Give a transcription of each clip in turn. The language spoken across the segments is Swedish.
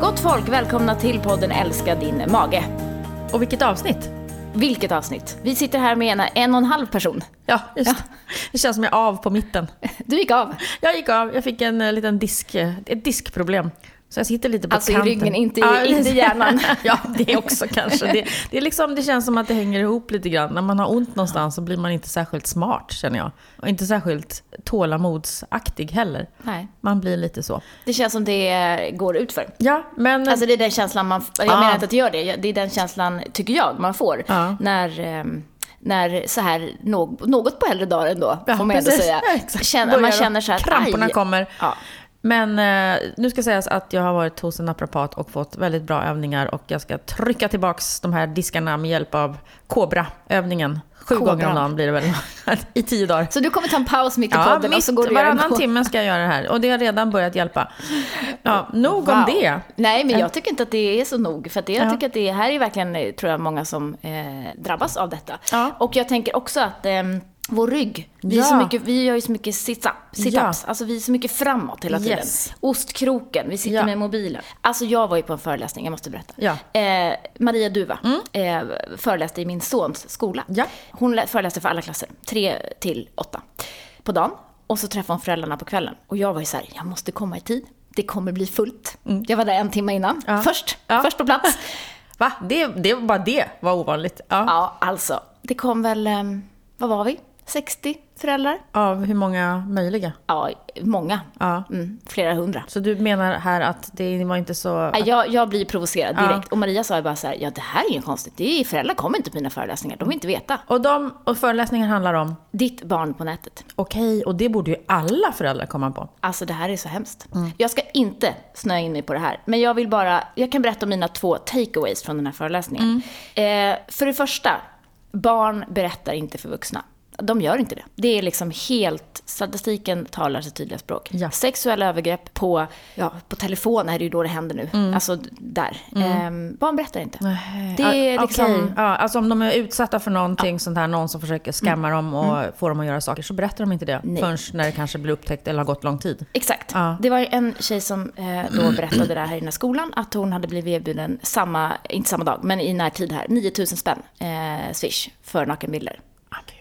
Gott folk, välkomna till podden Älska din mage. Och vilket avsnitt? Vilket avsnitt? Vi sitter här med en, en och en halv person. Ja, just det. Det känns som jag är av på mitten. Du gick av. Jag gick av. Jag fick en eh, liten disk, eh, ett diskproblem. Så jag sitter lite på Alltså i kanten. ryggen, inte i- inte i hjärnan. ja, det också kanske. Det, det, är liksom, det känns som att det hänger ihop lite grann. När man har ont någonstans så blir man inte särskilt smart, känner jag. Och inte särskilt tålamodsaktig heller. Nej. Man blir lite så. Det känns som det går ut för. Ja, men... Alltså det är den känslan man... Jag Ja. menar inte att det gör det. Det är den känslan, tycker jag, man får. Ja. När, ehm, när så här, nå- något på äldre dagar ändå, Ja, får man ändå säga. Ja. Känner, man känner så här, Kramporna aj. kommer. Ja. Men eh, nu ska sägas att jag har varit hos en naprapat och fått väldigt bra övningar och jag ska trycka tillbaks de här diskarna med hjälp av Kobra-övningen. Sju Kobra. gånger om dagen blir det väl, i tio dagar. Så du kommer ta en paus mitt i Ja, podden och mitt, så går du och varannan timme ska jag göra det här och det har redan börjat hjälpa. Ja, nog om Wow. det. Nej, men jag tycker inte att det är så nog. För det, jag Ja. tycker att det här är verkligen, eh, tror jag, många som eh, drabbas av detta. Ja. Och jag tänker också att eh, vår rygg, vi, är Ja. så mycket, vi gör ju så mycket sit-up, sit-ups. Ja. Alltså vi är så mycket framåt hela tiden. Yes. Ostkroken, vi sitter Ja. med mobilen. Alltså jag var ju på en föreläsning, jag måste berätta. Ja. Eh, Maria Duva eh, föreläste i min sons skola. Hon lä- föreläste för alla klasser, tre till åtta på dagen. Och så träffade hon föräldrarna på kvällen. Och jag var ju så här, jag måste komma i tid. Det kommer bli fullt. Jag var där en timme innan. Mm. Först, först på plats. Va? Det, det, bara det var ovanligt. Ja. Ja, alltså. Det kom väl, eh, vad var vi? 60 föräldrar? Av hur många möjliga? Ja, många. Ja. Mm, flera hundra. Så du menar här att det var inte så... Nej, Jag, jag blir provocerad Ja. direkt. Och Maria sa ju bara så här, ja det här är ju konstigt. Det är, föräldrar kommer inte på mina föreläsningar, de vill inte veta. Och, de, och föreläsningen handlar om, Ditt barn på nätet. okej, och det borde ju alla föräldrar komma på. Alltså det här är så hemskt. Mm. Jag ska inte snöa in mig på det här. Men jag vill bara, jag kan berätta om mina två takeaways från den här föreläsningen. Mm. Eh, för det första, barn berättar inte för vuxna. De gör inte det. Det är liksom helt, statistiken talar sitt tydliga språk. Ja. Sexuella övergrepp på, ja, på telefon är det ju då det händer nu. Alltså där. Eh, barn berättar inte. Det är Ah, liksom... Ja, alltså om de är utsatta för någonting sånt här, någon som försöker skamma dem och få dem att göra saker, så berättar de inte det Nej. förrän när det kanske blir upptäckt eller har gått lång tid. Exakt. Ja. Det var en tjej som eh, då berättade det här i den här skolan, att hon hade blivit erbjuden samma, inte samma dag, men i närtid här, 9000 spänn eh, swish för nakenbilder.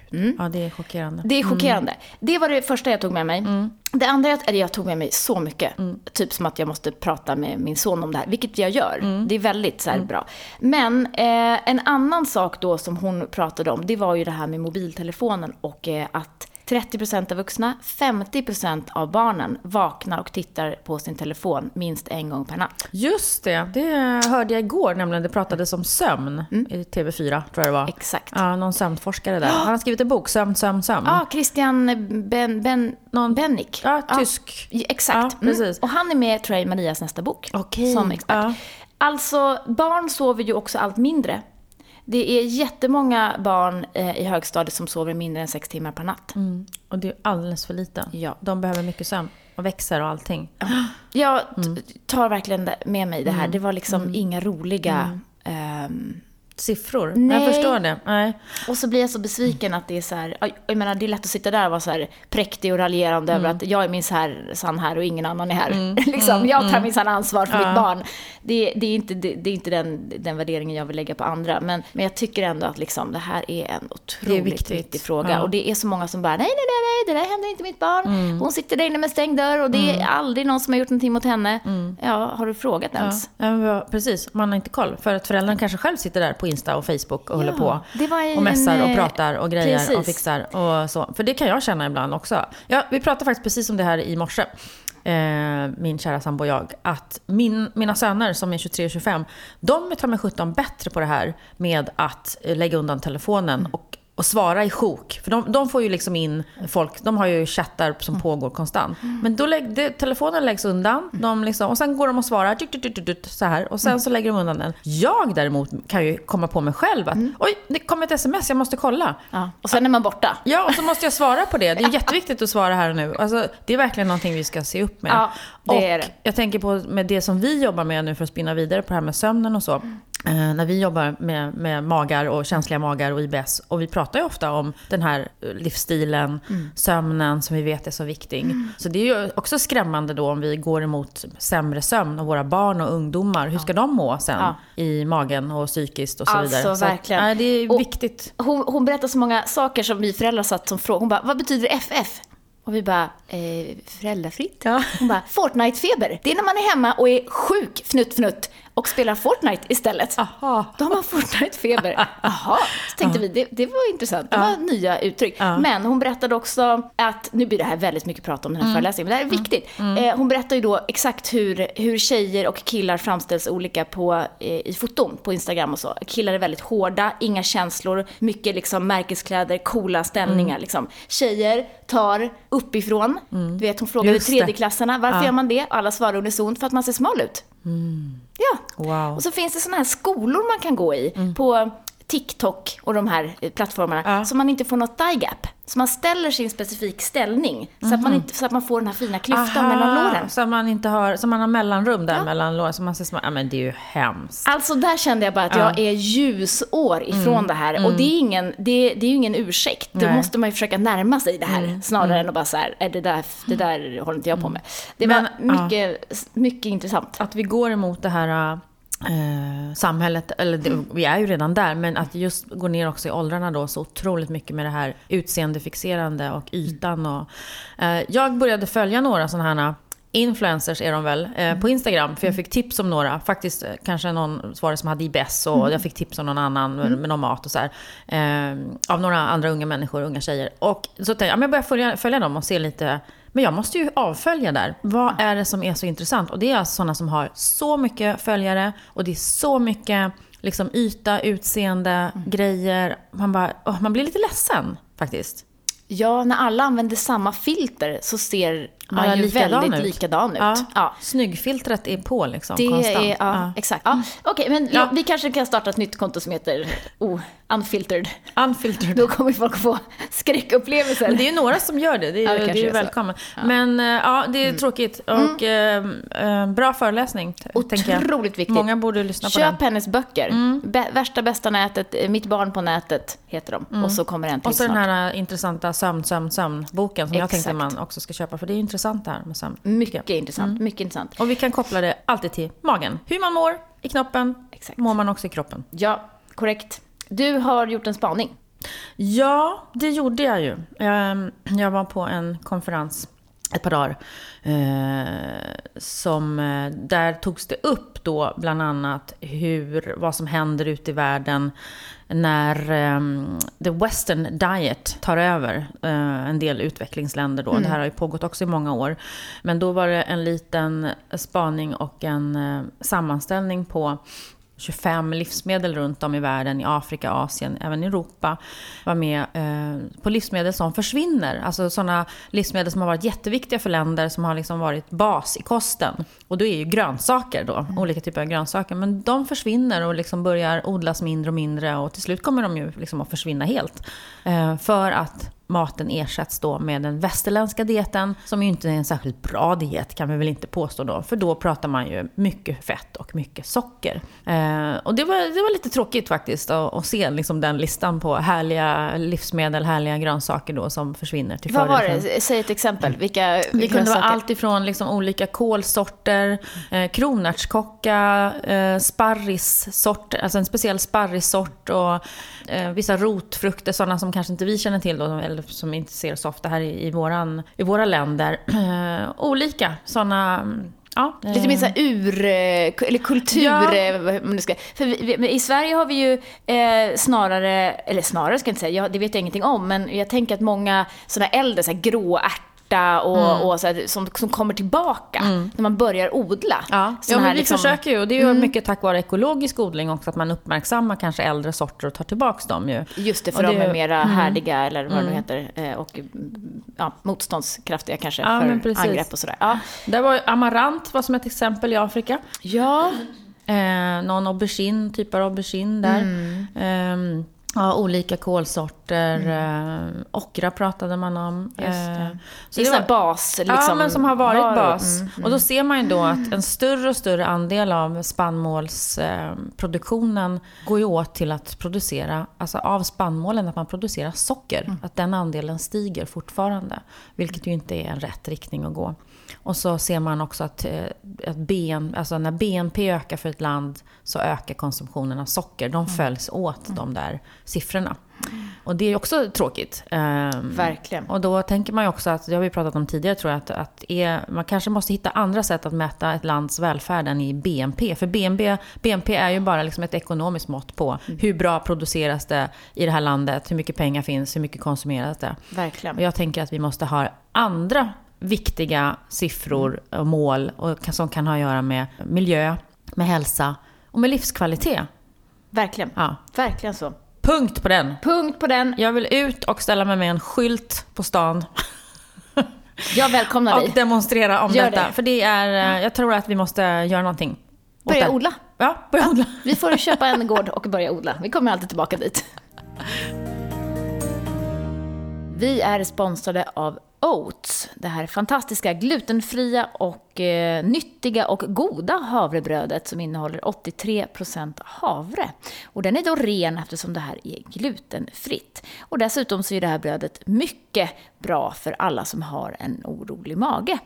Gud. Ja, det är chockerande. Det är chockerande. Det var det första jag tog med mig. Det andra, eller jag tog med mig så mycket. Typ som att jag måste prata med min son om det här, vilket jag gör. Det är väldigt så här, bra. Men eh, en annan sak då som hon pratade om, det var ju det här med mobiltelefonen och eh, att 30% av vuxna, 50% av barnen vaknar och tittar på sin telefon minst en gång per natt. Just det, det hörde jag igår, nämligen det pratades om sömn i TV4, tror jag det var. Exakt. Ja, någon sömnforskare där. Han har skrivit en bok, Sömn, sömn, sömn. Ja, Christian ben, ben, Någon- Bennick. Ja, tysk. Ja, Exakt. Ja, precis. Mm. Och han är med, tror jag, i Marias nästa bok. Okej, Som expert. ja. Alltså, barn sover ju också allt mindre. Det är jättemånga barn eh, i högstadiet som sover mindre än sex timmar per natt. Mm. Och det är alldeles för lite. Ja. De behöver mycket sömn. Och växer och allting. Jag Mm. tar verkligen med mig det här. Det var liksom inga roliga... ehm, Siffror? Nej. Jag förstår det. Nej. Och så blir jag så besviken att det är så här, jag- menar det är lätt att sitta där och vara så här präktig och raljerande över att jag är min här, sann här och ingen annan är här. liksom, jag tar minsann ansvar för mitt barn. Det, det är inte, det, det är inte den, den värderingen jag vill lägga på andra. Men, men jag tycker ändå att liksom, det här är en otroligt viktigt. viktig fråga. Ja. Och det är så många som bara, nej, nej, nej, nej, det där händer inte mitt barn. Hon sitter där inne med stängd dörr och det är aldrig någon som har gjort någonting mot henne. Ja, har du frågat Ja. ens? Ja, vad- precis, man har inte koll. För att föräldrarna kanske själv sitter där på Insta och Facebook och håller på. en- och mässar och pratar och grejer precis. och fixar och så. För det kan jag känna ibland också. Ja, vi pratade faktiskt precis om det här i morse. Eh, min kära sambo och jag. Att min, mina söner som är 23 och 25, de är ta mig sjutton bättre på det här med att eh, lägga undan telefonen och och svara i sjok. För de, de får ju liksom in folk, de har ju chattar som pågår konstant. Men då lägg, det, telefonen läggs undan, de liksom, och sen går de och svarar tut, tut, tut, så här. Och sen så lägger de undan den. Jag däremot kan ju komma på mig själv att oj, det kom ett sms, jag måste kolla. Ja. Och sen är man borta. Ja, och så måste jag svara på det. Det är jätteviktigt att svara här och nu. Alltså, det är verkligen någonting vi ska se upp med. Ja, det och är det. jag tänker på med det som vi jobbar med nu för att spinna vidare på det här med sömnen och så. Eh, när vi jobbar med, med magar och känsliga magar och IBS. Och vi pratar ju ofta om den här livsstilen, mm. sömnen som vi vet är så viktig. Mm. Så det är ju också skrämmande då om vi går emot sämre sömn och våra barn och ungdomar. Hur ska de må sen ja. i magen och psykiskt och så alltså, vidare? Så verkligen. Nej, det är och viktigt. Hon, hon berättar så många saker som vi föräldrar satt som fråga. Hon bara, vad betyder FF? Och vi bara, eh, föräldrafritt? Ja. Hon bara, Fortnite-feber. Det är när man är hemma och är sjuk, fnutt, fnutt och spelar Fortnite istället. Aha. Då har man Fortnite-feber. Jaha, så tänkte vi, det, det, var intressant. Det var nya uttryck. Ja. Men hon berättade också att, nu blir det här väldigt mycket prat om den här mm. föreläsningen, men det här är mm. viktigt. Mm. Eh, hon berättar ju då exakt hur, hur tjejer och killar framställs olika på, eh, i foton på Instagram och så. Killar är väldigt hårda, inga känslor, mycket liksom märkeskläder, coola ställningar. Mm. Liksom. Tjejer tar uppifrån. Mm. Du vet, hon frågade tredjeklassarna, varför ja. gör man det? Alla svarade unisont, för att man ser smal ut. Mm. Ja. Wow. Och så finns det sådana här skolor man kan gå i mm. på TikTok och de här eh, plattformarna, ja. så man inte får något die gap. Så man ställer sin specifik ställning, mm -hmm. så, att man mhm. inte, så att man får den här fina klyftan Aha, mellan låren. Så man inte har, så man har mellanrum där ja. mellan låren, så man ser små, ja men det är ju hemskt. Alltså där kände jag bara att ja. jag är ljusår ifrån mm. det här. Och mm. det är, ingen, det, det är ju ingen ursäkt. Nej. Då måste man ju försöka närma sig det här, mm. snarare mm. än att bara så här, är det där, det där håller inte jag på med. Det var men, mycket, mycket intressant. Att vi går emot det här eh, samhället, eller det, vi är ju redan där, men att just gå ner också i åldrarna då så otroligt mycket med det här utseendefixerande och ytan. Och, eh, jag började följa några sådana här Influencers är de väl, eh, på Instagram. För jag fick tips om några. Faktiskt eh, kanske någon var det som hade IBS och mm. jag fick tips om någon annan med, mm. med någon mat och så här. Eh, av några andra unga människor, unga tjejer. Och så tänkte jag, jag börjar följa, följa dem och se lite men jag måste ju avfölja där. Vad är det som är så intressant? Och det är alltså sådana som har så mycket följare och det är så mycket liksom, yta, utseende, mm. grejer. Man, bara, oh, man blir lite ledsen faktiskt. Ja, när alla använder samma filter så ser man ja, ju likadan väldigt ut. likadan ut. Ja. Ja. Snyggfiltret är på liksom, det konstant. Är, ja, ja. exakt. Ja. Okej, okay, men ja. vi kanske kan starta ett nytt konto som heter oh, Unfiltered. Unfiltered. Då kommer folk få skräckupplevelser. Men det är ju några som gör det. Det är, ja, det är ju välkommen. Men eh, ja, det är mm. tråkigt. Och mm. eh, bra föreläsning, Otroligt viktigt. Många borde lyssna på Köp den. Köp hennes böcker. Mm. Värsta bästa nätet, eh, Mitt barn på nätet heter de. Mm. Och så kommer en till Och så snart. den här intressanta sömn, sömn, sömn-boken som Exakt. jag tänkte man också ska köpa. För det är intressant det här med sömn. Mycket intressant. Mm. Mycket intressant. Och vi kan koppla det alltid till magen. Hur man mår i knoppen, Exakt. mår man också i kroppen. Ja, korrekt. Du har gjort en spaning. Ja, det gjorde jag ju. Ehm, jag var på en konferens ett par dagar. Eh, som, eh, där togs det upp då bland annat hur, vad som händer ute i världen när um, the western diet tar över uh, en del utvecklingsländer då. Mm. Det här har ju pågått också i många år. Men då var det en liten spaning och en uh, sammanställning på 25 livsmedel runt om i världen, i Afrika, Asien, även Europa, var med eh, på livsmedel som försvinner. Alltså sådana livsmedel som har varit jätteviktiga för länder, som har liksom varit bas i kosten. Och då är ju grönsaker då, mm. olika typer av grönsaker. Men de försvinner och liksom börjar odlas mindre och mindre och till slut kommer de ju liksom att försvinna helt. Eh, för att maten ersätts då med den västerländska dieten, som ju inte är en särskilt bra diet kan vi väl inte påstå då, för då pratar man ju mycket fett och mycket socker. Eh, och det var, det var lite tråkigt faktiskt att, att se liksom den listan på härliga livsmedel, härliga grönsaker då som försvinner till Vad var det? Säg ett exempel. Vilka, vilka det kunde vara allt ifrån liksom olika kolsorter, eh, kronärtskocka, eh, sparrissorter, alltså en speciell sparrissort och eh, vissa rotfrukter, sådana som kanske inte vi känner till då, eller som inte ser så ofta här i, i, våran, i våra länder. Eh, olika sådana Ja, Lite mer så ur, eh, eller kultur, ja. Eh, ska, för vi, i Sverige har vi ju eh, snarare, eller snarare ska jag inte säga, jag, det vet jag ingenting om, men jag tänker att många sådana äldre, så här gråärtor smärta och, mm. och så här, som, som kommer tillbaka mm. när man börjar odla. Ja, ja men vi liksom... försöker ju och det är ju mm. mycket tack vare ekologisk odling också att man uppmärksammar kanske äldre sorter och tar tillbaka dem ju. Just det, för och de är mera mm. härdiga eller vad det nu mm. heter eh, och ja, motståndskraftiga kanske ja, för angrepp och sådär. Ja. Där var amarant var som ett exempel i Afrika. Ja. Eh, någon aubergine, typ av aubergine där. Eh, ja, olika kolsorter mm. ockra pratade man om. Just det. Så det är var, bas, liksom. Ja, men som har varit var, bas. Mm, och då ser man ju då att en större och större andel av spannmålsproduktionen går ju åt till att producera, alltså av spannmålen, att man producerar socker. Mm. Att den andelen stiger fortfarande. Vilket ju inte är en rätt riktning att gå. Och så ser man också att, eh, att BN, alltså när BNP ökar för ett land så ökar konsumtionen av socker. De mm. följs åt, mm. de där siffrorna. Och det är också tråkigt. Ehm, Verkligen. Och då tänker man ju också att, det har vi pratat om tidigare tror jag, att, att är, man kanske måste hitta andra sätt att mäta ett lands välfärd än i BNP. För BNP, BNP är ju bara liksom ett ekonomiskt mått på mm. hur bra produceras det i det här landet, hur mycket pengar finns, hur mycket konsumeras det. Verkligen. Och jag tänker att vi måste ha andra viktiga siffror och mål och som kan ha att göra med miljö, med hälsa och med livskvalitet. Verkligen. Ja. Verkligen så. Punkt på den. Punkt på den. Jag vill ut och ställa mig med en skylt på stan. Jag välkomnar dig. Och demonstrera om Gör detta. Det. För det är, eh, jag tror att vi måste göra någonting. Börja odla. Ja, börja ja. odla. Vi får köpa en gård och börja odla. Vi kommer alltid tillbaka dit. Vi är sponsrade av Oats, det här fantastiska glutenfria och eh, nyttiga och goda havrebrödet som innehåller 83% havre. Och den är då ren eftersom det här är glutenfritt. Och dessutom så är det här brödet mycket bra för alla som har en orolig mage.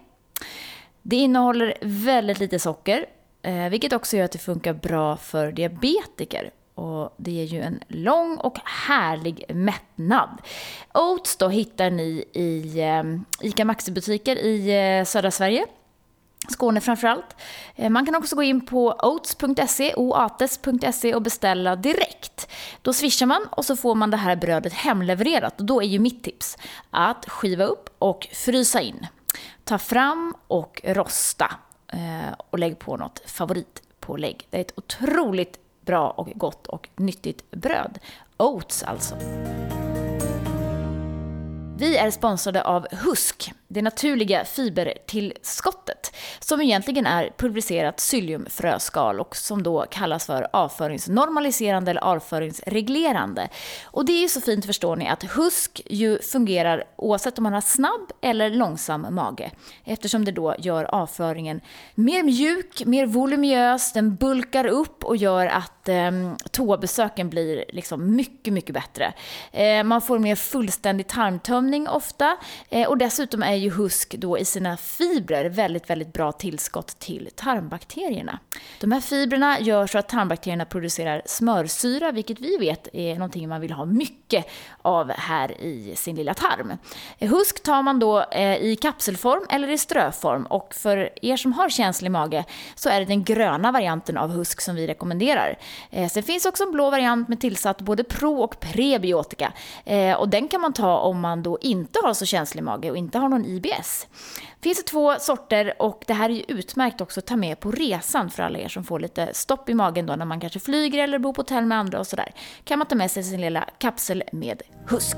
Det innehåller väldigt lite socker, eh, vilket också gör att det funkar bra för diabetiker och det ger ju en lång och härlig mättnad. Oats då hittar ni i eh, ICA Maxi-butiker i eh, södra Sverige. Skåne framförallt. Eh, man kan också gå in på oats.se, oates.se och beställa direkt. Då swishar man och så får man det här brödet hemlevererat. Och då är ju mitt tips att skiva upp och frysa in. Ta fram och rosta och lägg på något favoritpålägg. Det är ett otroligt bra och gott och nyttigt bröd. Oats alltså. Vi är sponsrade av Husk, det naturliga fibertillskottet, som egentligen är pulveriserat psylliumfröskal och som då kallas för avföringsnormaliserande eller avföringsreglerande. Och det är ju så fint förstår ni att Husk ju fungerar oavsett om man har snabb eller långsam mage, eftersom det då gör avföringen mer mjuk, mer voluminös, den bulkar upp och gör att eh, toabesöken blir liksom mycket, mycket bättre. Eh, man får mer fullständig tarmtömning ofta eh, och dessutom är ju husk då i sina fibrer väldigt, väldigt bra tillskott till tarmbakterierna. De här fibrerna gör så att tarmbakterierna producerar smörsyra, vilket vi vet är någonting man vill ha mycket av här i sin lilla tarm. Husk tar man då eh, i kapselform eller i ströform och för er som har känslig mage så är det den gröna varianten av husk som vi rekommenderar. Eh, sen finns också en blå variant med tillsatt både pro och prebiotika eh, och den kan man ta om man då inte har så känslig mage och inte har någon IBS. Det finns två sorter och det här är ju utmärkt också att ta med på resan för alla er som får lite stopp i magen då när man kanske flyger eller bor på hotell med andra och sådär. Kan man ta med sig sin lilla kapsel med husk.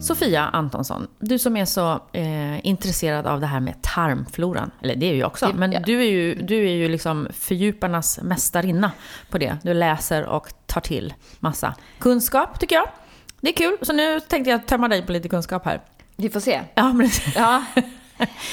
Sofia Antonsson, du som är så eh, intresserad av det här med tarmfloran. Eller det är ju jag också, men ja. du är ju, du är ju liksom fördjuparnas mästarinna på det. Du läser och tar till massa kunskap, tycker jag. Det är kul, så nu tänkte jag tömma dig på lite kunskap här. Vi får se. Ja, men... ja.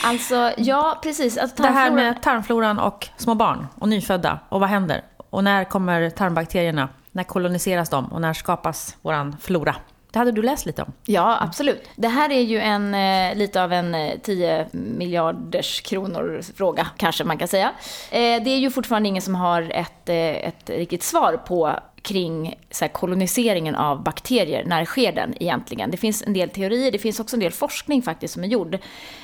Alltså, ja precis. Alltså, tarmfloran... Det här med tarmfloran och små barn och nyfödda. Och vad händer? Och när kommer tarmbakterierna? När koloniseras de? Och när skapas våran flora? Det hade du läst lite om. Ja, absolut. Det här är ju en, eh, lite av en 10 eh, miljarders kronor fråga, kanske man kan säga. Eh, det är ju fortfarande ingen som har ett, ett riktigt svar på kring så koloniseringen av bakterier. När sker den egentligen? Det finns en del teorier, det finns också en del forskning faktiskt som är gjord.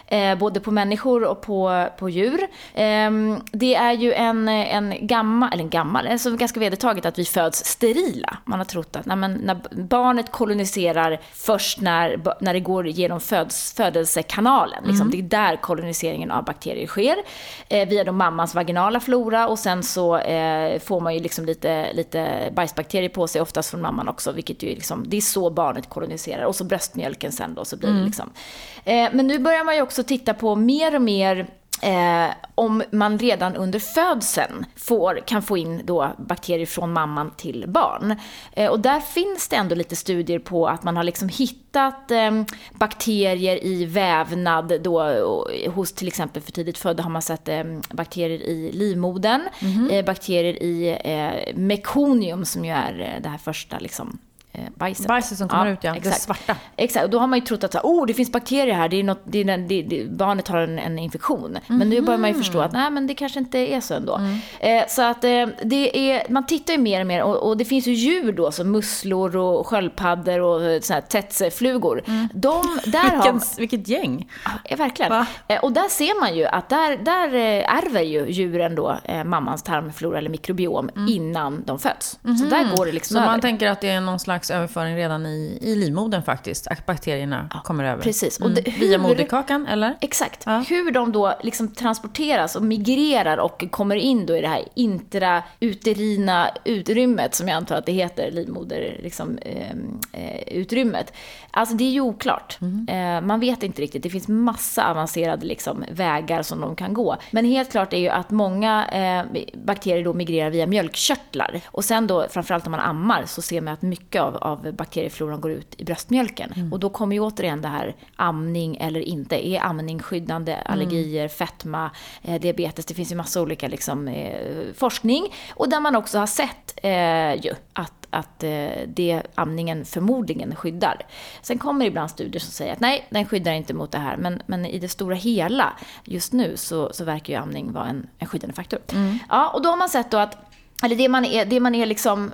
Eh, både på människor och på, på djur. Eh, det är ju en, en gammal, eller en gammal, alltså ganska vedertaget att vi föds sterila. Man har trott att nej, men, när barnet koloniserar först när, när det går genom föds, födelsekanalen. Liksom, mm. Det är där koloniseringen av bakterier sker. Eh, via då mammans vaginala flora och sen så eh, får man ju liksom lite, lite bajsbakterier på sig, oftast från mamman också, vilket ju liksom, det är så barnet koloniserar. Och så bröstmjölken sen då, så blir mm. det liksom. Eh, men nu börjar man ju också titta på mer och mer eh, om man redan under födseln får, kan få in då bakterier från mamman till barn. Eh, och där finns det ändå lite studier på att man har liksom hittat eh, bakterier i vävnad då, hos till exempel för tidigt födda har man sett eh, bakterier i livmodern, mm -hmm. bakterier i eh, mekonium som ju är det här första liksom, eh, bajset. Bajset som kommer ja, ut, ja. Exakt. Det svarta. Exakt, och då har man ju trott att oh, det finns bakterier här, det är något, det är, det, det, barnet har en, en infektion. Mm. Men nu börjar man ju förstå att nej, men det kanske inte är så ändå. Mm. Eh, så att eh, det är, man tittar ju mer och mer och, och, det finns ju djur då som musslor och sköldpaddor och eh, såna här tsetseflugor. Mm. De, där Vilken, har, vilket gäng! Ja, verkligen. Eh, och där ser man ju att där, där eh, ärver ju djuren då eh, mammans tarmflora eller mikrobiom mm. innan de föds. Så mhm. där går det liksom Så över. man tänker att det är någon slags överföring redan i, i livmodern faktiskt, att bakterierna ja, kommer över. Precis. Mm. Och det, hur, Via moderkakan, eller? Exakt. Ja. Hur de då liksom transporteras och migrerar och kommer in då i det här intrauterina utrymmet, som jag antar att det heter, livmoderutrymmet. Liksom, eh, eh, alltså det är ju oklart. Mm. Eh, man vet inte riktigt. Det finns massa avancerade liksom, vägar som de kan gå. Men helt klart är ju att många eh, bakterier då migrerar via mjölkkörtlar. Och sen då, framförallt om man ammar, så ser man att mycket av, av bakteriefloran går ut i bröstmjölken. Mm. Och då kommer ju återigen det här amning eller inte. Är amning skyddande? Mm. Allergier, fetma, eh, diabetes. Det finns ju massa olika liksom, eh, forskning. Och där man också har sett ju att att eh, det amningen förmodligen skyddar. Sen kommer ibland studier som säger att nej, den skyddar inte mot det här. Men, men i det stora hela, just nu, så, så verkar ju amning vara en, en skyddande faktor. Mm. Ja, och då har man sett då att, eller det man är, det man är liksom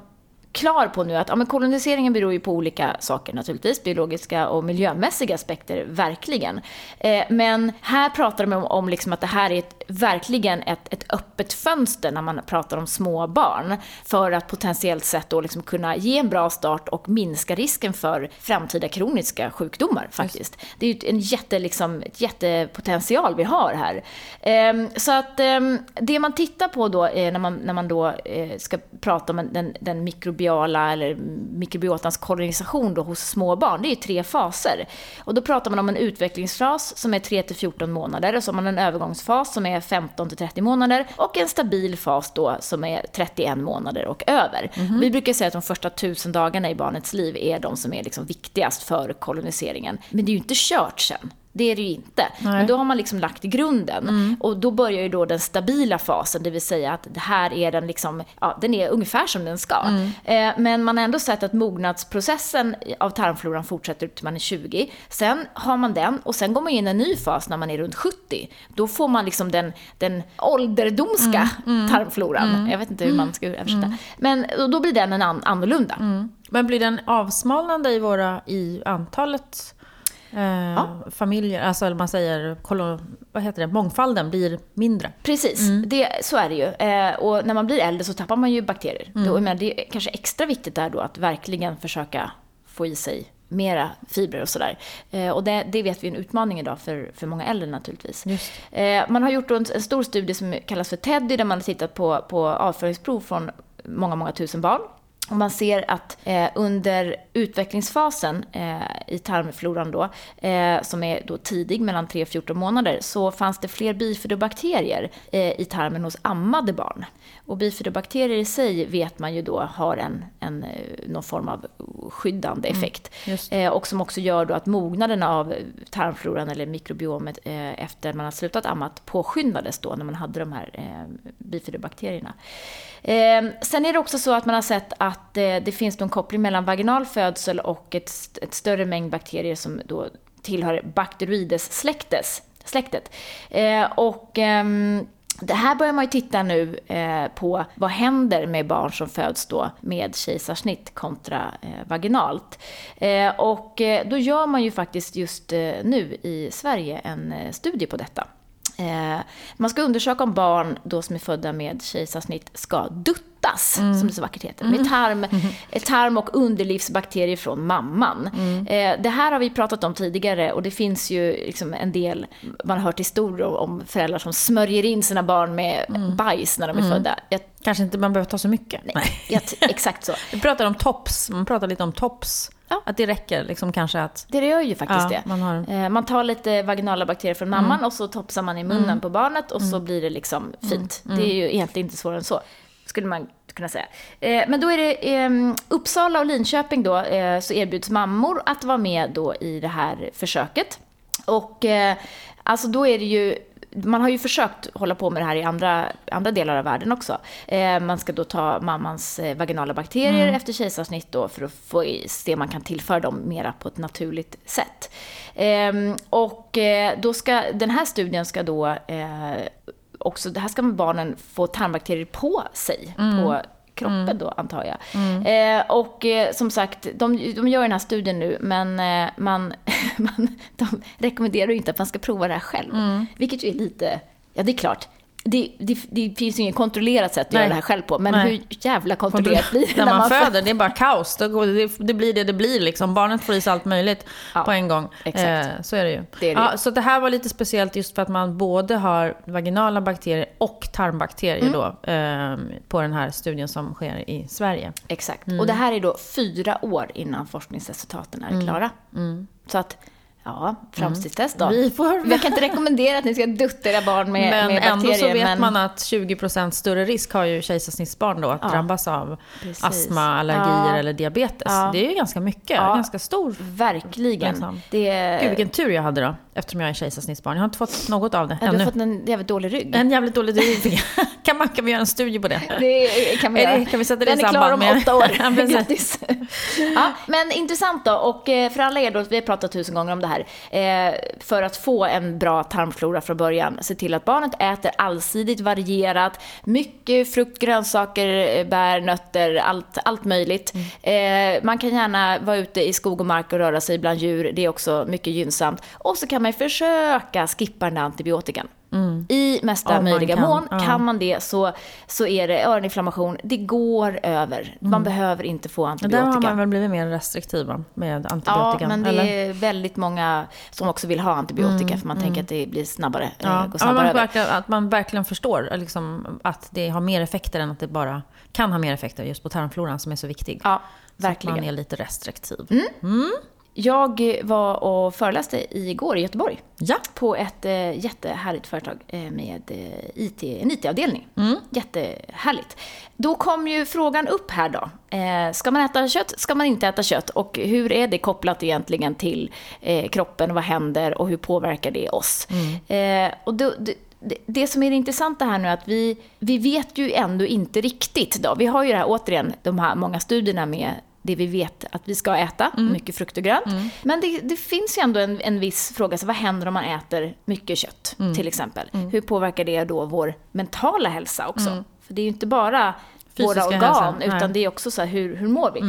klar på nu att ja, men koloniseringen beror ju på olika saker naturligtvis, biologiska och miljömässiga aspekter, verkligen. Eh, men här pratar de om, om liksom att det här är ett, verkligen ett, ett öppet fönster när man pratar om små barn för att potentiellt sett då liksom kunna ge en bra start och minska risken för framtida kroniska sjukdomar faktiskt. Just. Det är ju en jätte, liksom, ett jättepotential vi har här. Eh, så att eh, det man tittar på då eh, när, man, när man då eh, ska prata om den, den mikro mikrobiala eller mikrobiotans kolonisation då hos små barn, det är tre faser. Och då pratar man om en utvecklingsfas som är 3 14 månader och så har man en övergångsfas som är 15 30 månader och en stabil fas då som är 31 månader och över. Mm -hmm. Vi brukar säga att de första tusen dagarna i barnets liv är de som är liksom viktigast för koloniseringen. Men det är ju inte kört sen. Det är det ju inte. Nej. Men då har man liksom lagt grunden. Mm. Och då börjar ju då den stabila fasen, det vill säga att det här är den liksom, ja, den är ungefär som den ska. Mm. Eh, men man har ändå sett att mognadsprocessen av tarmfloran fortsätter ut till man är 20. Sen har man den och sen går man in i en ny fas när man är runt 70. Då får man liksom den, den ålderdomska mm. mm. tarmfloran. Mm. Jag vet inte hur man ska översätta. Mm. Men då blir den en an annorlunda. Men blir den avsmalnande i, våra, i antalet Eh, ja. familjer, alltså man säger, vad heter det, mångfalden blir mindre. Precis, mm. det, så är det ju. Eh, och när man blir äldre så tappar man ju bakterier. Mm. Då, men det är kanske extra viktigt där då att verkligen försöka få i sig mera fibrer och sådär. Eh, och det, det, vet vi är en utmaning idag för, för många äldre naturligtvis. Eh, man har gjort en, en, stor studie som kallas för TEDDY där man har tittat på, på avföringsprov från många, många tusen barn. Och man ser att eh, under utvecklingsfasen eh, i tarmfloran då, eh, som är då tidig, mellan 3 och 14 månader, så fanns det fler bifidobakterier eh, i tarmen hos ammade barn. Och bifidobakterier i sig vet man ju då har en, en, eh, någon form av skyddande mm, effekt. Mm, och som också gör då att mognaden av tarmfloran eller mikrobiomet efter man har slutat ammat påskyndades då när man hade de här bifidobakterierna. sen är det också så att man har sett att att eh, det finns någon koppling mellan vaginal födsel och ett, ett större mängd bakterier som då tillhör Bacteroides-släktet. Släktet. Eh, och ehm, det här börjar man ju titta nu eh, på vad händer med barn som föds då med kejsarsnitt kontra vaginalt. Och då gör man ju faktiskt just nu i Sverige en studie på detta man ska undersöka om barn då som är födda med kejsarsnitt ska dutta smittas, mm. som det så vackert heter, med tarm, mm. tarm och underlivsbakterier från mamman. Mm. Eh, det här har vi pratat om tidigare och det finns ju liksom en del, man har hört historier om föräldrar som smörjer in sina barn med mm. bajs när de är mm. födda. Jag, Kanske inte man behöver ta så mycket. Nej, jag, exakt så. Vi pratar om tops, man pratar lite om tops Ja. Att det räcker liksom kanske att... Det gör ju faktiskt Ja, det. man har- Eh, man tar lite vaginala bakterier från mamman och så topsar man i munnen på barnet och så blir det liksom fint. Det är ju egentligen inte svårare än så, skulle man kunna säga. Eh, men då är det eh, Uppsala och Linköping då, eh, så erbjuds mammor att vara med då i det här försöket. Och alltså då är det ju man har ju försökt hålla på med det här i andra, andra delar av världen också. Eh, man ska då ta mammans eh, vaginala bakterier efter kejsarsnitt då för att få se om man kan tillföra dem mera på ett naturligt sätt. Ehm, och eh, då ska, den här studien ska då eh, också, det här ska barnen få tarmbakterier på sig, på kroppen då antar jag. Eh, och eh, som sagt, de, de gör den här studien nu, men eh, man, man, de rekommenderar ju inte att man ska prova det här själv. Vilket ju är lite, ja det är klart, det, det, det finns ju inget kontrollerat sätt att Nej. göra det här själv på, men Nej. hur jävla kontrollerat blir det när man, får- föder, det är bara kaos. Det, det, blir det det blir liksom. Barnet får i sig allt möjligt Ja, på en gång. Eh, så är det ju. Det är ja. Så det här var lite speciellt just för att man både har vaginala bakterier och tarmbakterier Mm. då, eh, på den här studien som sker i Sverige. Exakt. Mm. Och det här är då fyra år innan forskningsresultaten är klara. Så att, ja, framstidstest då. Mm. Vi får- Jag kan inte rekommendera att ni ska dutta era barn med, men med ändå bakterier. så vet men... man att 20% större risk har ju kejsarsnittsbarn då att Ja, drabbas av precis. astma, allergier Ja. eller diabetes. Ja. Det är ju ganska mycket, ganska stor. Verkligen. Liksom. Det, Gud vilken tur jag hade då, eftersom jag är kejsarsnittsbarn. Jag har inte fått något av det ja, du ännu. har fått en jävligt dålig rygg. En jävligt dålig rygg. kan, man, kan vi göra en studie på det? Det kan vi göra. kan vi sätta det i Den är klar samband om åtta år. Grattis. ja, men intressant då. Och eh, för alla er då, vi har pratat tusen gånger om det här. Eh, för att få en bra tarmflora från början, se till att barnet äter allsidigt varierat. Mycket frukt, grönsaker, eh, bär, nötter, allt, allt möjligt. Eh, man kan gärna vara ute i skog och mark och röra sig bland djur. Det är också mycket gynnsamt. Och så kan man försöka skippa den där antibiotikan. I mesta Om man möjliga kan, mån. ja. Kan man det så, så är det öroninflammation. Det går över. Man behöver inte få Där antibiotika. har man väl blivit mer restriktiv med Ja, antibiotikan? men det eller? är väldigt många som också vill ha antibiotika för man tänker att det blir snabbare, eh, Ja, går ja, snabbare man över. verkligen, att man verkligen förstår liksom, att det har mer effekter än att det bara kan ha mer effekter just på tarmfloran som är så viktig. Ja, Så att verkligen. man är lite restriktiv. Jag var och föreläste igår i Göteborg Ja. på ett eh, jättehärligt företag eh, med eh, IT, en IT-avdelning. Jättehärligt. Då kom ju frågan upp här då. Eh, ska man äta kött? Ska man inte äta kött? Och hur är det kopplat egentligen till eh, kroppen? Vad händer och hur påverkar det oss? Eh, och då, det, det- det som är det intressanta här nu är att vi, vi vet ju ändå inte riktigt. Då. Vi har ju det här, återigen, de här många studierna med det vi vet att vi ska äta, mycket frukt och grönt. Men det, det finns ju ändå en, en viss fråga, så vad händer om man äter mycket kött till exempel? Hur påverkar det då vår mentala hälsa också? För det är ju inte bara våra organ, hälsan, utan det är också så här, hur, hur mår vi?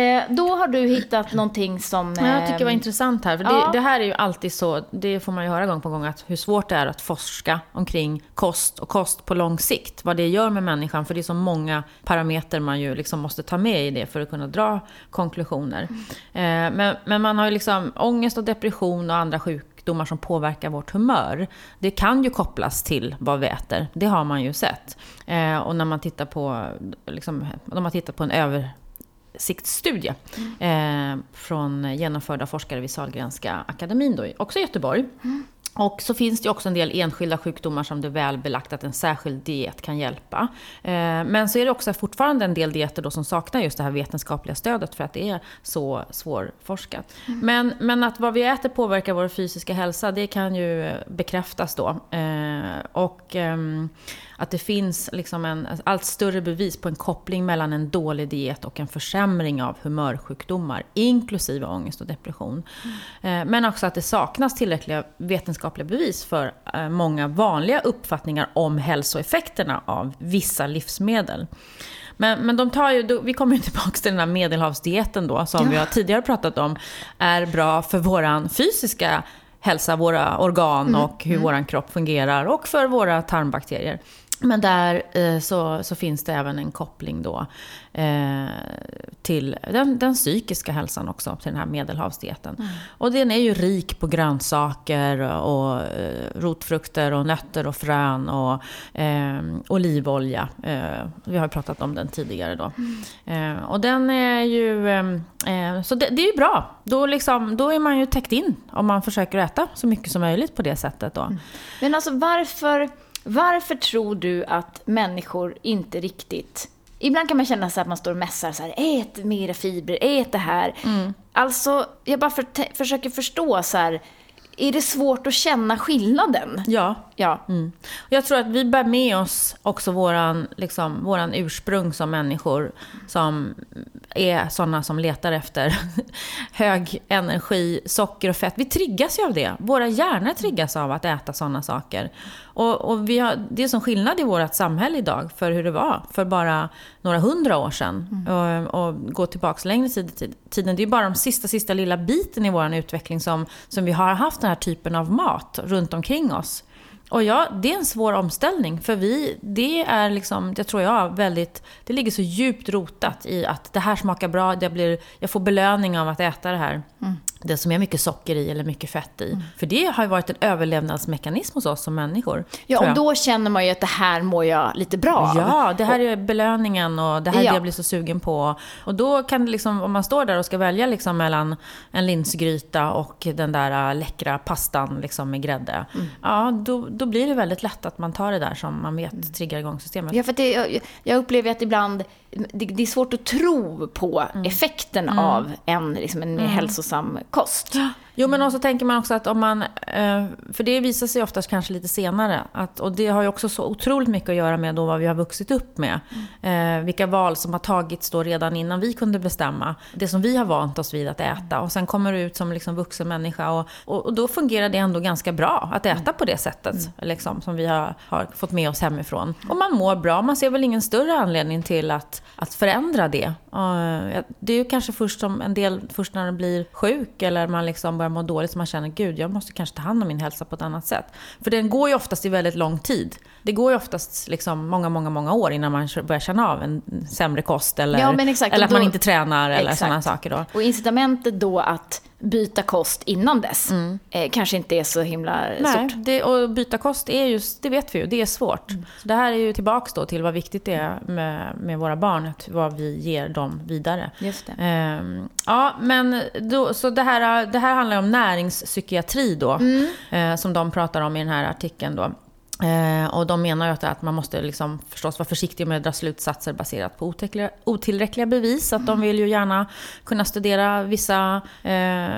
Eh, då har du hittat någonting som... Ja, jag tycker det var eh, intressant här. För ja. det, det här är ju alltid så, det får man ju höra gång på gång, att hur svårt det är att forska omkring kost och kost på lång sikt. Vad det gör med människan, för det är så många parametrar man ju liksom måste ta med i det för att kunna dra konklusioner. Eh, men, men man har ju liksom ångest och depression och andra sjukdomar som påverkar vårt humör. Det kan ju kopplas till vad vi äter, det har man ju sett. Eh, och när man tittar på, liksom, de har tittat på en över siktsstudie eh, från genomförda forskare vid Sahlgrenska akademin, då, också i Göteborg. Och så finns det också en del enskilda sjukdomar som det är väl belagt att en särskild diet kan hjälpa. Eh, men så är det också fortfarande en del dieter då som saknar just det här vetenskapliga stödet för att det är så svårforskat. Men, men att vad vi äter påverkar vår fysiska hälsa, det kan ju bekräftas då. Eh, och ehm, att det finns liksom en allt större bevis på en koppling mellan en dålig diet och en försämring av humörsjukdomar, inklusive ångest och depression. Eh, Men också att det saknas tillräckliga vetenskapliga bevis för eh, många vanliga uppfattningar om hälsoeffekterna av vissa livsmedel. Men, men de tar ju, vi kommer ju tillbaka till den här medelhavsdieten då, som vi har tidigare pratat om, är bra för våran fysiska hälsa, våra organ och hur våran kropp fungerar och för våra tarmbakterier. Men där eh, så, så finns det även en koppling då eh, till den, den psykiska hälsan också, till den här medelhavsdieten. Mm. Och den är ju rik på grönsaker och eh, rotfrukter och nötter och frön och eh, olivolja. Eh, vi har pratat om den tidigare då. Mm. Eh, och den är ju... Så det, det, är ju bra. Då, liksom, då är man ju täckt in om man försöker äta så mycket som möjligt på det sättet då. Mm. Men alltså varför... Varför tror du att människor inte riktigt... Ibland kan man känna så att man står och mässar så här, ät mera fibrer, ät det här. Mm. Alltså, jag bara för, försöker förstå så här, är det svårt att känna skillnaden? Ja. Ja. Mm. Jag tror att vi bär med oss också våran, liksom, våran ursprung som människor som är sådana som letar efter hög energi, socker och fett. Vi triggas ju av det. Våra hjärnor triggas av att äta sådana saker. Och, och vi har, det är som skillnad i vårt samhälle idag för hur det var för bara några hundra år sedan. Mm. Och, och, gå tillbaka längre tid tiden. Det är bara de sista, sista lilla biten i vår utveckling som, som vi har haft den här typen av mat runt omkring oss. Och ja, det är en svår omställning. För vi, det är liksom, det tror jag, väldigt, det ligger så djupt rotat i att det här smakar bra, jag, blir, jag får belöning av att äta det här. Mm det som är mycket socker i eller mycket fett i. Mm. För det har ju varit en överlevnadsmekanism hos oss som människor. Ja, och då känner man ju att det här mår jag lite bra av. Ja, det här är belöningen och det här är ja. det jag blir så sugen på. Och då kan det liksom, om man står där och ska välja liksom mellan en linsgryta och den där äh, läckra pastan liksom med grädde. Mm. Ja, då, då blir det väldigt lätt att man tar det där som man vet mm. triggar igång systemet. Ja, för det, jag, jag upplever att ibland det, det, är svårt att tro på mm. effekten mm. av en, liksom, en mer mm. hälsosam kost. Jo, men också tänker man också att om man... Eh, för det visar sig oftast kanske lite senare. Att, och det har ju också så otroligt mycket att göra med då vad vi har vuxit upp med. Mm. vilka val som har tagits då redan innan vi kunde bestämma. Det som vi har vant oss vid att äta. Och sen kommer du ut som liksom vuxen människa. Och, och, och då fungerar det ändå ganska bra att äta mm. på det sättet. Mm. Liksom, som vi har, har, fått med oss hemifrån. Och man mår bra. Man ser väl ingen större anledning till att, att förändra det. det är ju kanske först som en del, först när man blir sjuk eller man liksom börjar må dåligt så man känner gud, jag måste kanske ta hand om min hälsa på ett annat sätt. För den går ju oftast i väldigt lång tid. Det går ju oftast liksom många, många, många år innan man börjar känna av en sämre kost eller, ja, eller att då, man inte tränar eller sådana saker. Då. Och incitamentet då att byta kost innan dess mm. eh, kanske inte är så himla Nej, stort. Det, och byta kost är ju, det vet vi ju, det är svårt. Mm. Så det här är ju tillbaks då till vad viktigt det är med, med våra barn, att vad vi ger dem vidare. Just. Eh, ja, men då, så det här, det här handlar om näringspsykiatri då, mm. eh, som de pratar om i den här artikeln då. Eh, och de menar ju att, att man måste liksom förstås vara försiktig med att dra slutsatser baserat på otillräckliga, otillräckliga bevis. Att de vill ju gärna kunna studera vissa eh,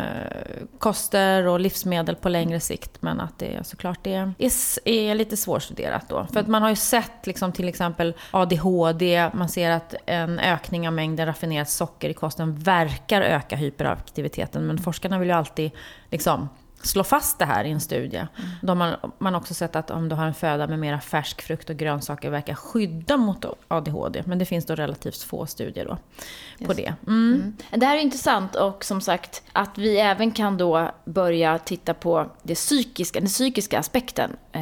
koster och livsmedel på längre sikt. Men att det såklart är, är, är lite svårstuderat då. För att man har ju sett liksom till exempel ADHD, man ser att en ökning av mängden raffinerat socker i kosten verkar öka hyperaktiviteten. Men forskarna vill ju alltid liksom slå fast det här i en studie. Mm. Då har man, man också sett att om du har en föda med mera färsk frukt och grönsaker verkar skydda mot ADHD. Men det finns då relativt få studier då på Just. det. Mm. Mm. Det här är intressant och som sagt att vi även kan då börja titta på det psykiska, den psykiska aspekten. Eh,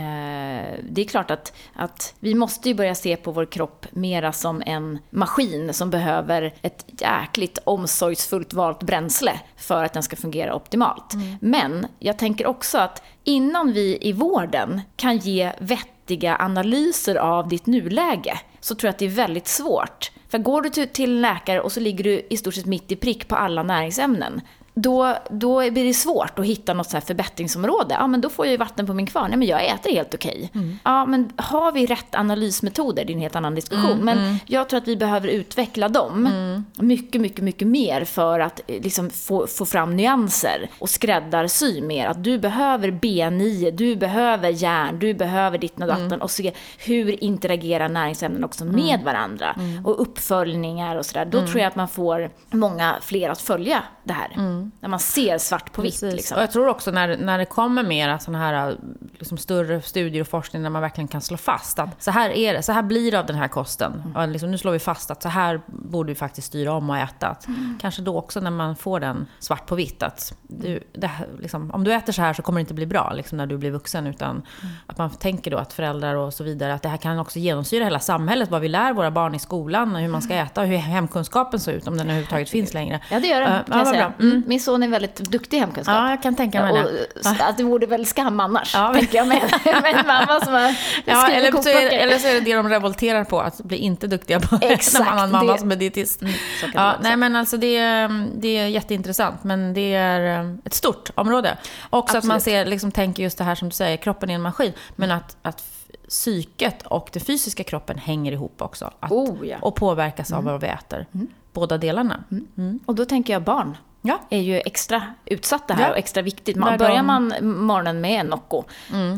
det är klart att, att vi måste ju börja se på vår kropp mera som en maskin som behöver ett jäkligt omsorgsfullt valt bränsle för att den ska fungera optimalt. Mm. Men jag tänker också att innan vi i vården kan ge vettiga analyser av ditt nuläge så tror jag att det är väldigt svårt. För går du till läkare och så ligger du i stort sett mitt i prick på alla näringsämnen, då, då blir det svårt att hitta något så här förbättringsområde. Ja, men då får jag ju vatten på min kvarn. Nej, men jag äter helt okej. Mm. Ja, men har vi rätt analysmetoder? Det är en helt annan diskussion. Mm, men mm. jag tror att vi behöver utveckla dem mm. mycket, mycket, mycket mer för att eh, liksom, få, få fram nyanser och skräddarsy mer. Att du behöver B9, du behöver järn, du behöver ditt och datten mm. och se hur interagerar näringsämnen också med mm. varandra. Och uppföljningar och sådär. Då tror jag att man får många fler att följa det här. Mm. När man ser svart på vitt. Liksom. Och jag tror också när, när det kommer mer sådana här liksom större studier och forskning där man verkligen kan slå fast att så här är det, så här blir det av den här kosten. Mm. Och liksom, nu slår vi fast att så här borde vi faktiskt styra om och äta. Att Mm. Kanske då också när man får den svart på vitt att du, det här, liksom, om du äter så här så kommer det inte bli bra liksom, när du blir vuxen. Utan Mm. att man tänker då att föräldrar och så vidare, att det här kan också genomsyra hela samhället. Vad vi lär våra barn i skolan, hur man ska äta och hur hemkunskapen ser ut, om den överhuvudtaget finns längre. Ja, det gör den, kan ja, jag säga. Mm. Min son är väldigt duktig i hemkunskap. Ja, jag kan tänka mig och, det. att det vore väl skam annars, Ja, tänker jag, med, med en mamma som har Ja, eller så, är eller så är det det de revolterar på, att bli inte duktiga på Exakt, en annan mamma det- som är dietist. det Ja, nej men alltså det, är- det är jätteintressant, men det är eh, ett stort område. Också att man Absolut. ser, liksom, tänker just det här som du säger, kroppen är en maskin, men att, att f- psyket och den fysiska kroppen hänger ihop också. Att, Oh, ja. Och påverkas av vad vi äter. Båda delarna. Och då tänker jag barn. Ja. är ju extra utsatta här Ja. och extra viktigt. Man, börjar man morgonen med en Nocco,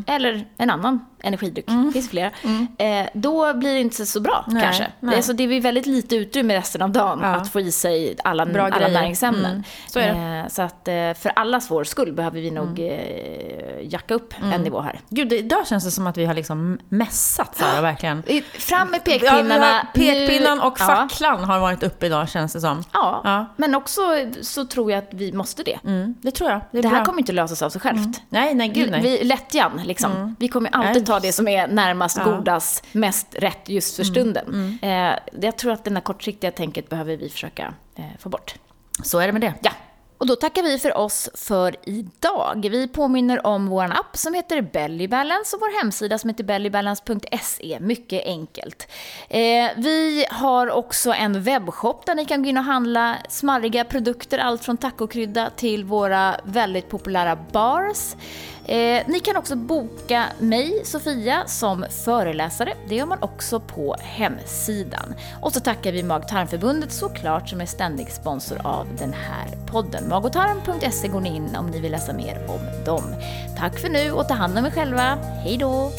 eller en annan energidryck, det finns flera, eh, då blir det inte så bra Nej, kanske. nej. Alltså, det är väldigt lite utrymme resten av dagen Ja. att få i sig alla, Bra alla grejer. näringsämnen. Mm, så. Eh, så att eh, för allas vår skull behöver vi nog eh, jacka upp en nivå här. Gud, det, idag känns det som att vi har liksom mässat Sara, verkligen. Fram med Ja, pekpinnarna. har- pekpinnan och facklan har varit uppe idag känns det som. Ja, ja. Ja. men också så tror jag att vi måste det. Mm, det tror jag. Det, Det här bra. kommer inte lösas av sig självt. Nej, nej, gud nej. Vi, lättjan, liksom. Vi kommer alltid Nej. ta det som är närmast, Ja. godast, mest rätt just för stunden. Eh, jag tror att det här kortsiktiga tänket behöver vi försöka eh, få bort. Så är det med det. Ja. Och då tackar vi för oss för idag. Vi påminner om vår app som heter Belly Balance och vår hemsida som heter bellybalance.se. Mycket enkelt. Eh, vi har också en webbshop där ni kan gå in och handla smarriga produkter, allt från tacokrydda till våra väldigt populära bars. Eh, ni kan också boka mig, Sofia, som föreläsare. Det gör man också på hemsidan. Och så tackar vi Mag-tarmförbundet såklart som är ständig sponsor av den här podden. Magotarm.se går ni in om ni vill läsa mer om dem. Tack för nu och ta hand om er själva. Hej då!